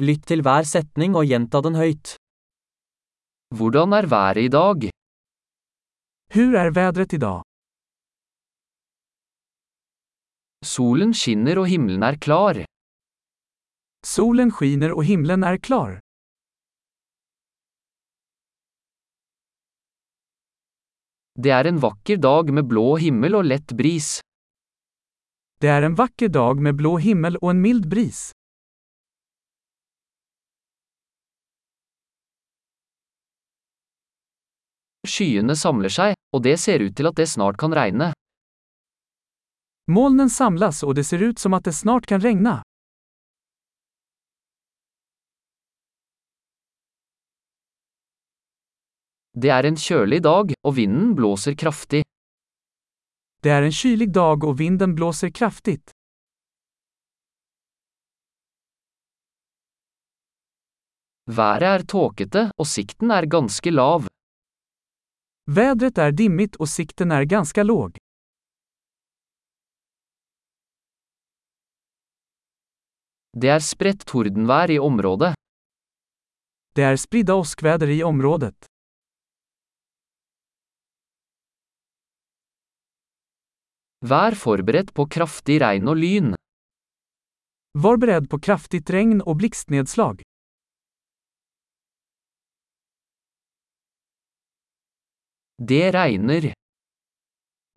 Lytt til hver setning og gjenta den høyt. Hvordan er været i dag? Hur är vädret idag? Solen skinner og himmelen er klar. Solen skiner och himlen är klar. Det er en vakker dag med blå himmel og lett bris. Det är en vacker dag med blå himmel och en mild bris. Skyene samler seg, og det ser ut til at det snart kan regne. Molnen samlas og det ser ut som at det snart kan regne. Det er en kjølig dag, og vinden blåser kraftig. Det er en kylig dag og vinden blåser kraftig. Været er tåkete, og sikten er ganske lav. Vädret är dimmigt och sikten är ganska låg. Det er spredt tordenvær i området. Det är spridda åskväder i området. Vær forberedt på kraftig regn og lyn. Var beredd på kraftigt regn och blixtnedslag. Det regner.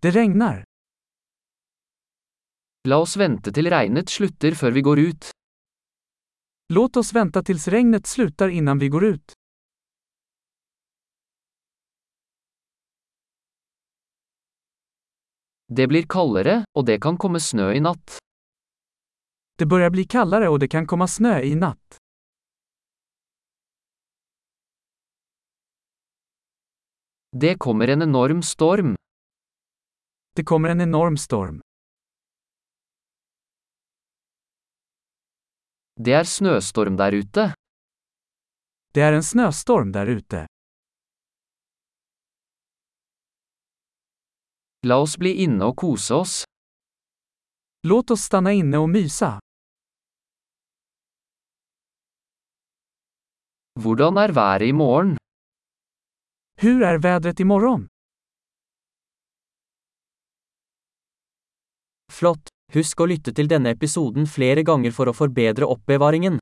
Det regner. La oss vente til regnet slutter før vi går ut. Låt oss vente til regnet slutter innan vi går ut. Det blir kaldere, og det kan komme snø i natt. Det börjar bli kallare och det kan komma snö i natt. Det kommer en enorm storm. Det kommer en enorm storm. Det er snøstorm der ute. Det er en snøstorm der ute. La oss bli inne og kose oss. Låt oss stanna inne og mysa. Hvordan er været i morgen? Hur är vädret imorgon? Flott! Husk å lytte til denne episoden flere ganger for å forbedre oppbevaringen.